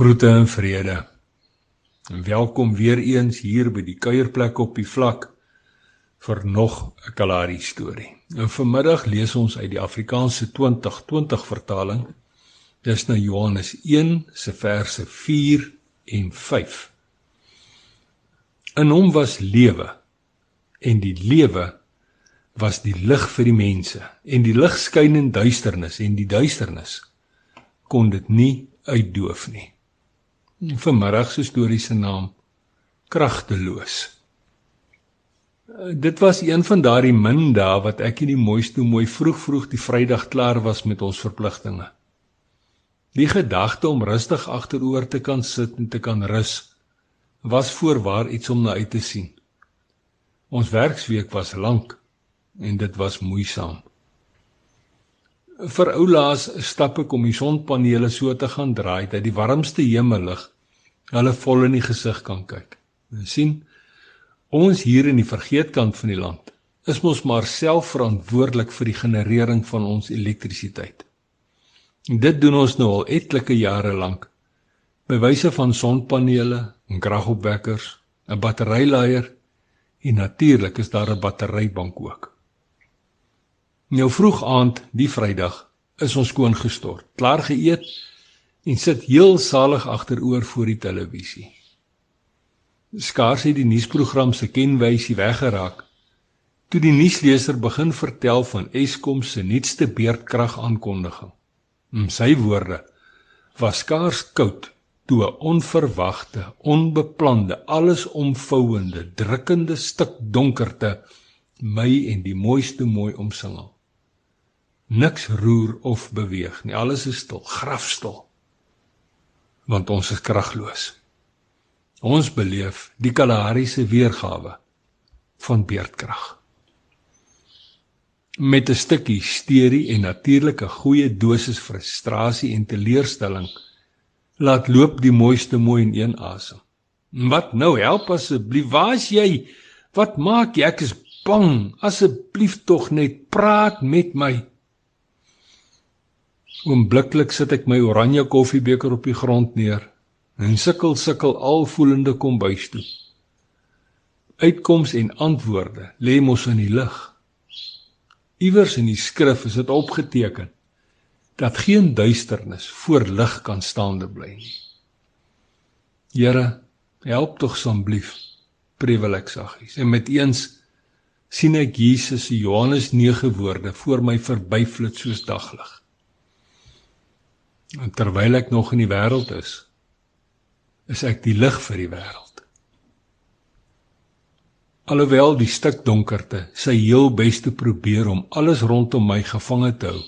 Groete en vrede. En welkom weer eens hier by die kuierplek op die vlak vir nog 'n Kalahari storie. En vanmiddag lees ons uit die Afrikaanse 2020 vertaling. Dis nou Johannes 1 se verse 4 en 5. In hom was lewe en die lewe was die lig vir die mense en die lig skyn in duisternis en die duisternis kon dit nie uitdoof nie. Vanmiddag se storie se naam Kragteloos. Dit was een van daardie min dae wat ek in die mooiste mooi vroeg vroeg die Vrydag klaar was met ons verpligtinge. Die gedagte om rustig agteroor te kan sit en te kan rus was voorwaar iets om na uit te sien. Ons werksweek was lank en dit was moeisaam. Vir oulaas stap ek om die sonpanele so te gaan draai dat die warmste hemellig hulle vol in die gesig kan kyk. En sien, ons hier in die vergeetkant van die land is mos maar self verantwoordelik vir die generering van ons elektrisiteit. En dit doen ons nou al etlike jare lank by wyse van sonpanele en kragopwekkers, 'n batteryleier en natuurlik is daar 'n batterybank ook. Nou vroeg aand die Vrydag is ons skoon gestort, klaar geëet en sit heel salig agteroor voor die televisie. Skaars het die nuusprogram se kenwysie weggeraak toe die nuusleser begin vertel van Eskom se nuutste beerdkrag aankondiging. In sy woorde was skaars koud toe 'n onverwagte, onbeplande, allesomvouende, drukkende stuk donkerte my en die mooiste mooi omsingel. Niks roer of beweeg nie. Alles is stil, grafstil. Want ons is kragloos. Ons beleef die Kalahari se weergawe van beerdkrag. Met 'n stukkie hysterie en natuurlike goeie dosis frustrasie en teleurstelling laat loop die mooiste mooi in een asem. Wat nou help asseblief? Waar's jy? Wat maak jy? Ek is bang. Asseblief tog net praat met my. Oombliklik sit ek my oranje koffiebeker op die grond neer en sukkel sukkel al voelende kom bys toe. Uitkoms en antwoorde lê mos in die lig. Iewers in die skrif is dit opgeteken dat geen duisternis voor lig kan staande bly nie. Here, help tog asseblief, prewel ek saggies. En met eens sien ek Jesus se Johannes 9 woorde voor my verbyflit soos daglig. En terwyl ek nog in die wêreld is, is ek die lig vir die wêreld. Alhoewel die stuk donkerte sy heel bes te probeer om alles rondom my gevange te hou,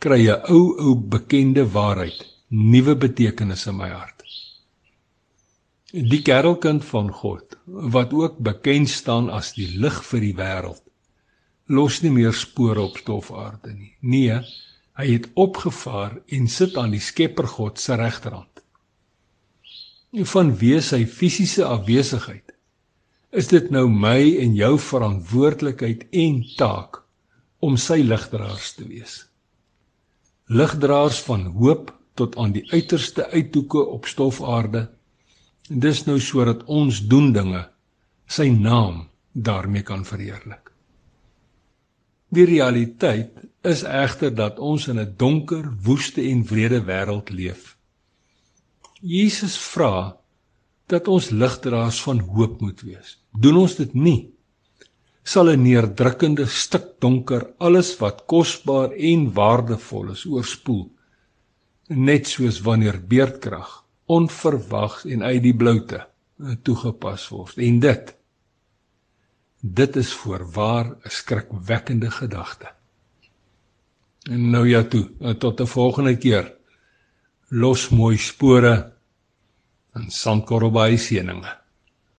kry 'n ou ou bekende waarheid nuwe betekenis in my hart. Die kerelkind van God, wat ook bekend staan as die lig vir die wêreld, los nie meer spore op stofaarde nie. Nee, Hy het opgevaar en sit aan die Skepper God se regterhand. Van wie sy fisiese afwesigheid is dit nou my en jou verantwoordelikheid en taak om sy ligdraers te wees. Ligdraers van hoop tot aan die uiterste uithoeke op stofaarde. Dis nou sodat ons doen dinge sy naam daarmee kan verheerlik. Die realiteit is egter dat ons in 'n donker, woeste en wrede wêreld leef. Jesus vra dat ons ligdraers van hoop moet wees. Doen ons dit nie, sal 'n neerdrukkende stik donker alles wat kosbaar en waardevol is oorspoel. Net soos wanneer beerdkrag onverwags en uit die bloute toegepas word. En dit dit is voorwaar 'n skrikwekkende gedagte. En nou ja toe, nou tot 'n volgende keer. Los mooi spore in Sandkorrel by seëninge.